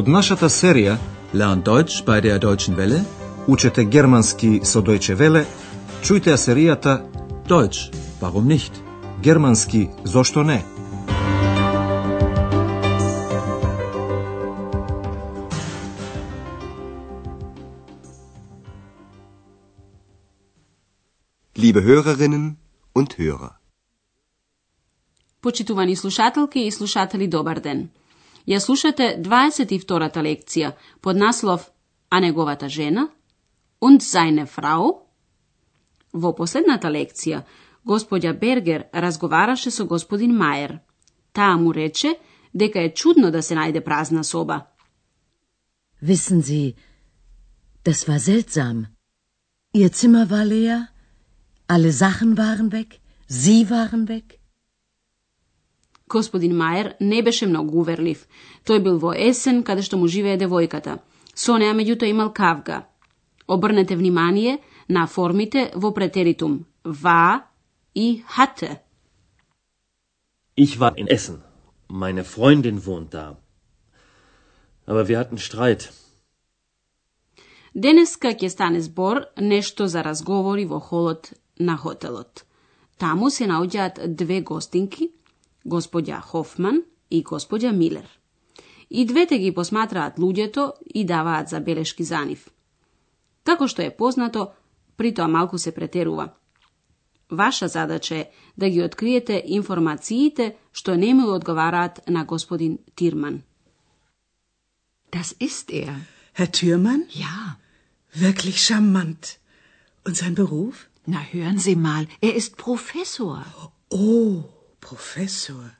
Од нашата серија Lernt Deutsch bei der Deutschen Welle. Учете германски со Deutsche Welle, чујте ја серијата Deutsch, warum nicht? Германски зошто не? Liebe Hörerinnen und Hörer. Почитувани слушателки и слушатели, добар ден. Ја слушате 22-та лекција под наслов А неговата жена und seine Frau. Во последната лекција, господја Бергер разговараше со господин Мајер. Таа му рече дека е чудно да се најде празна соба. Wissen Sie, das war seltsam. Ihr Zimmer war leer, alle Sachen waren weg, Sie waren weg. Господин Мајер не беше многу уверлив. Тој бил во есен, каде што му живее девојката. Со неа меѓутоа имал кавга. Обрнете внимание на формите во претеритум va и hatte. Ich war in Essen. Meine Freundin wohnt da. Aber wir hatten Streit. Денеска ќе стане збор нешто за разговори во холот на хотелот. Таму се наоѓаат две гостинки, господја Хофман и господја Милер. И двете ги посматраат луѓето и даваат забелешки за нив. Како што е познато, при тоа малку се претерува. Ваша задача е да ги откриете информациите што не му одговараат на господин Тирман. Das ist er. Herr Thürmann? Ja. Wirklich charmant. Und sein Beruf? Na, hören Sie mal, er ist Professor. Oh, Professor.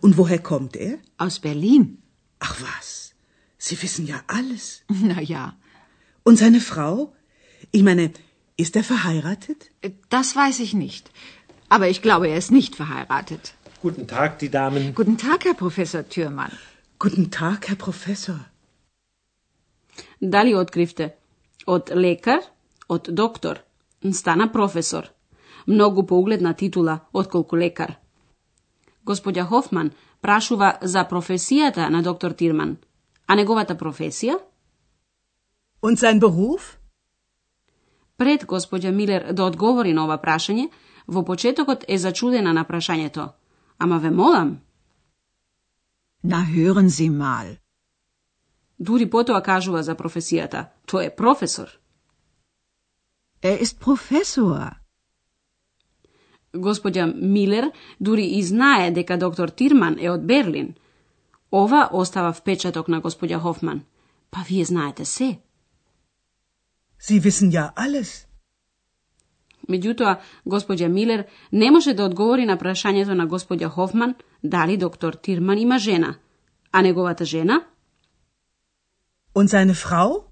Und woher kommt er? Aus Berlin. Ach was, Sie wissen ja alles. Na ja. Und seine Frau? Ich meine, ist er verheiratet? Das weiß ich nicht. Aber ich glaube, er ist nicht verheiratet. Guten Tag, die Damen. Guten Tag, Herr Professor Thürmann. Guten Tag, Herr Professor. Dalje otkrivte, od lekar, od doktor, stana profesor. Mnogo pougledna titula, otkoliko lekar. Господја Хофман прашува за професијата на доктор Тирман. А неговата професија? Und sein Beruf? Пред господја Милер да одговори на ова прашање, во почетокот е зачудена на прашањето. Ама ве молам, Na, hören Sie mal. дури потоа кажува за професијата. Тој е професор. Er ist Professor. Господја Милер дури и знае дека доктор Тирман е од Берлин. Ова остава впечаток на господја Хофман. Па вие знаете се. Sie wissen ja alles. Меѓутоа, господја Милер не може да одговори на прашањето на господја Хофман дали доктор Тирман има жена. А неговата жена? Und seine Frau?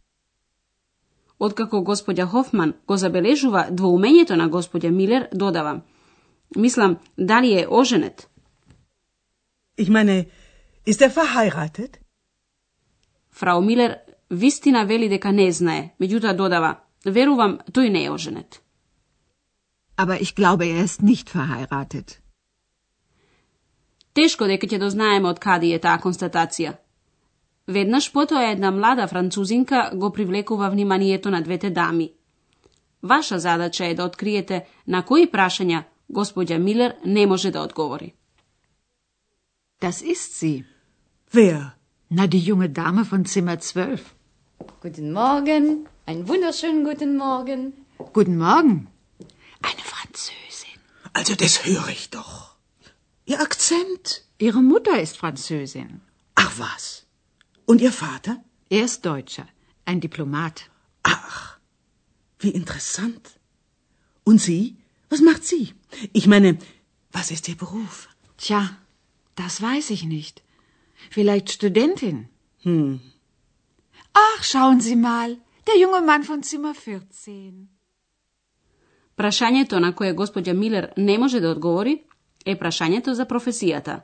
Откако господја Хофман го забележува двоумењето на господја Милер, додава. Мислам, дали е оженет? Ich meine, ist er verheiratet? Фрау Милер вистина вели дека не знае, меѓутоа додава. Верувам, тој не е оженет. Aber ich glaube, er ist nicht verheiratet. Тешко дека ќе дознаеме од каде е таа констатација. Веднаш потоа една млада французинка го привлекува вниманието на двете дами. Ваша задача е да откриете на кои прашања Gospođa Miller ne može da odgovori. Das ist sie. Wer? Na, die junge Dame von Zimmer 12. Guten Morgen. Einen wunderschönen guten Morgen. Guten Morgen. Eine Französin. Also, das höre ich doch. Ihr Akzent? Ihre Mutter ist Französin. Ach was. Und Ihr Vater? Er ist Deutscher, ein Diplomat. Ach, wie interessant. Und Sie? Was macht sie? Ich meine, was ist Ihr Beruf? Tja, das weiß ich nicht. Vielleicht Studentin. Hm. Ach, schauen Sie mal, der junge Mann von Zimmer 14. Прашањето на кое господја Милер не може да одговори е прашањето за професијата.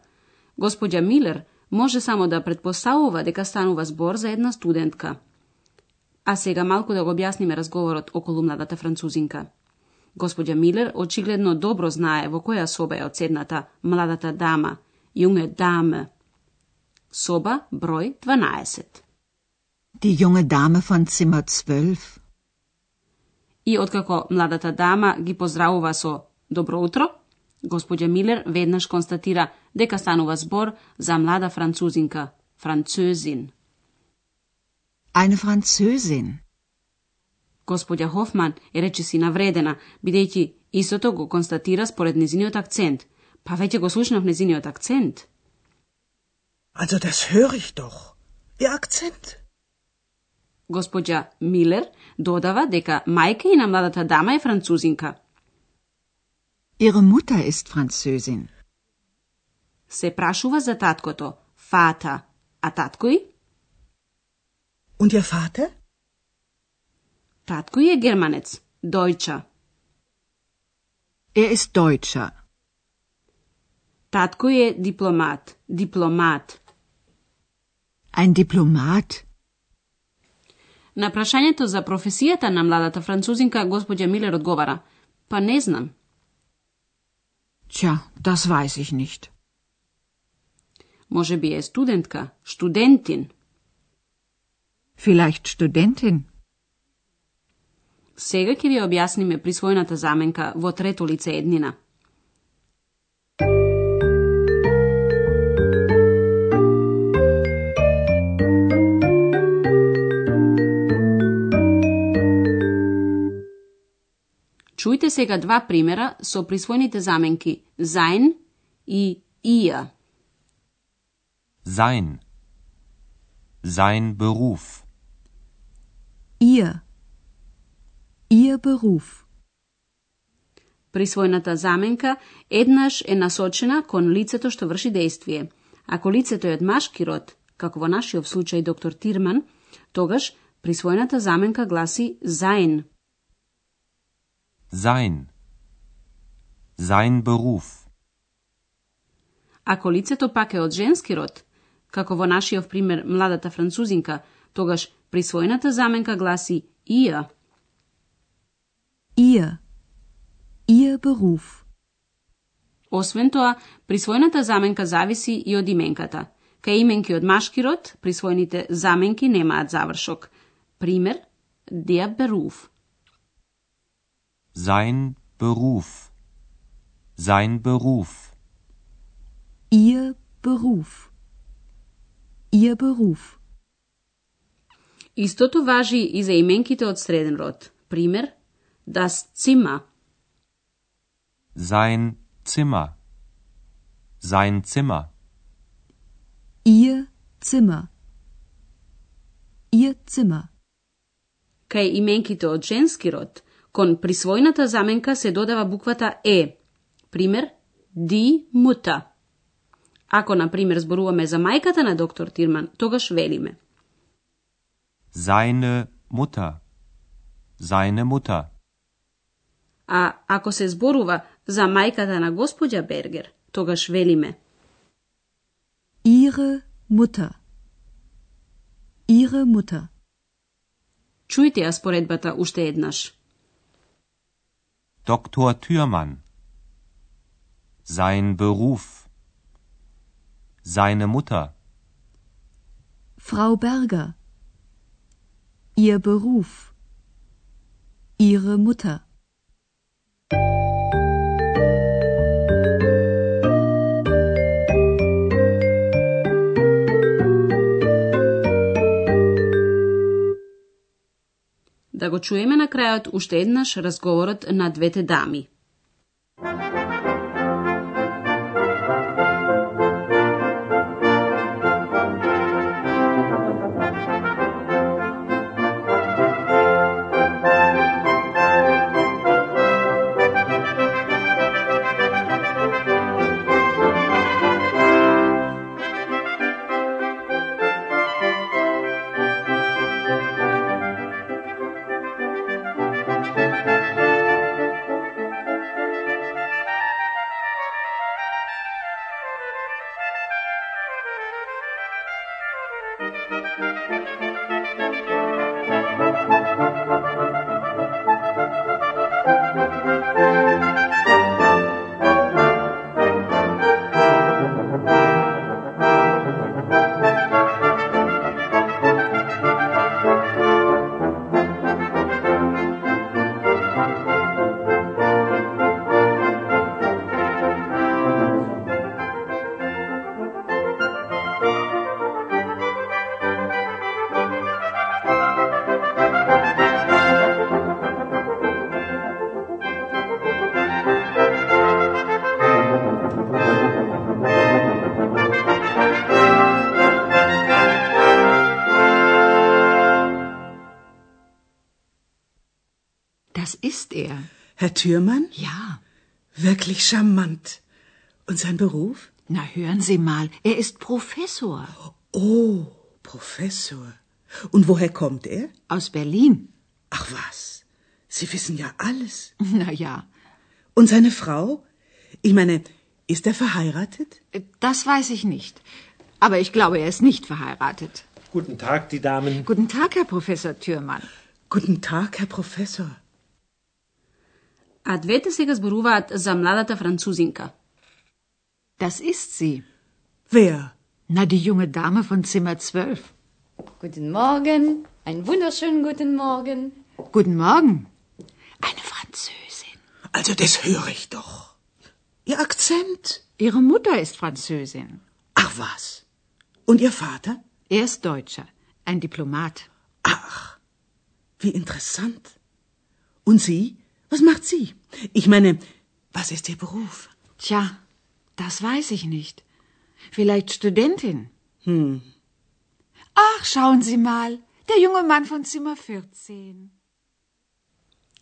Господја Милер може само да предпоставува дека станува збор за една студентка. А сега малку да го објасниме разговорот околу младата французинка. Господја Милер очигледно добро знае во која соба е одседната младата дама, јунге даме. Соба број 12. Die junge Dame von Zimmer 12. И откако младата дама ги поздравува со добро утро, господја Милер веднаш констатира дека станува збор за млада французинка, французин. Eine Französin. Господја Хофман е речиси навредена, бидејќи истото го констатира според незиниот акцент. Па веќе го слушнав незиниот акцент. Also das höre ich doch. Ihr Akzent. Господја Милер додава дека мајка и на младата дама е французинка. Ihre Mutter ist Französin. Се прашува за таткото, фата, а таткој? Und Ihr Vater? Таткој е германец, дојча. Er ist Deutscher. Таткој е дипломат, дипломат. Ein Diplomat. На прашањето за професијата на младата французинка, господја Милер одговара, па не знам. Tja, das weiß ich nicht. Може би е студентка, студентин. Vielleicht Studentin. Сега ќе ви објасниме присвојната заменка во трето лице еднина. Чујте сега два примера со присвојните заменки sein и ihr. Sein. Sein Beruf. Ihr. Ihr Beruf. Присвојната заменка еднаш е насочена кон лицето што врши действие. Ако лицето е од машки род, како во нашиот случај доктор Тирман, тогаш присвојната заменка гласи sein. Sein. Sein Beruf. Ако лицето пак е од женски род, како во нашиот пример младата французинка, тогаш присвојната заменка гласи ihr. Ihr. Ihr Beruf. Освен тоа, присвојната заменка зависи и од именката. Кај именки од машки род, присвоените заменки немаат завршок. Пример, der Beruf. Sein Beruf. Sein Beruf. Ihr Beruf. Ihr Beruf. Истото важи и за именките од среден род. Пример, das Zimmer. Sein Zimmer. Sein Zimmer. Ihr Zimmer. Ihr Zimmer. Кај именките од женски род, кон присвојната заменка се додава буквата Е. Пример, die Mutter. Ако, на пример, зборуваме за мајката на доктор Тирман, тогаш велиме. Seine Mutter. Seine Mutter. А ако се зборува за мајката на господја Бергер, тогаш велиме. Ihre Mutter. Ihre Mutter. Чујте ја споредбата уште еднаш. Dr. Thürmann. Sein Beruf. Seine Mutter. Frau Berger. Ihr Beruf. Ihre Mutter. Да го чуеме на крајот уште еднаш разговорот на двете дами. Herr Thürmann? Ja. Wirklich charmant. Und sein Beruf? Na, hören Sie mal, er ist Professor. Oh, Professor. Und woher kommt er? Aus Berlin. Ach was, Sie wissen ja alles. Na ja. Und seine Frau? Ich meine, ist er verheiratet? Das weiß ich nicht. Aber ich glaube, er ist nicht verheiratet. Guten Tag, die Damen. Guten Tag, Herr Professor Thürmann. Guten Tag, Herr Professor А двете сега зборуваат за младата французинка. Das ist sie. Wer? Na, die junge Dame von Zimmer 12. Guten Morgen. Einen wunderschönen guten Morgen. Guten Morgen. Eine Französin. Also das höre ich doch. Ihr Akzent. Ihre Mutter ist Französin. Ach was. Und Ihr Vater? Er ist Deutscher. Ein Diplomat. Ach, wie interessant. Und Sie? Was macht sie? Ich meine, was ist Ihr Beruf? Tja, das weiß ich nicht. Vielleicht Studentin. Hm. Ach, schauen Sie mal, der junge Mann von Zimmer 14.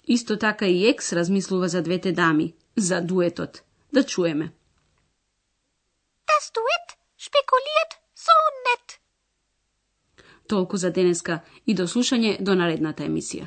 Исто така и екс размислува за двете дами, за дуетот. Да чуеме. Das Duett spekuliert so nett. Толку за денеска и до слушање до наредната емисија.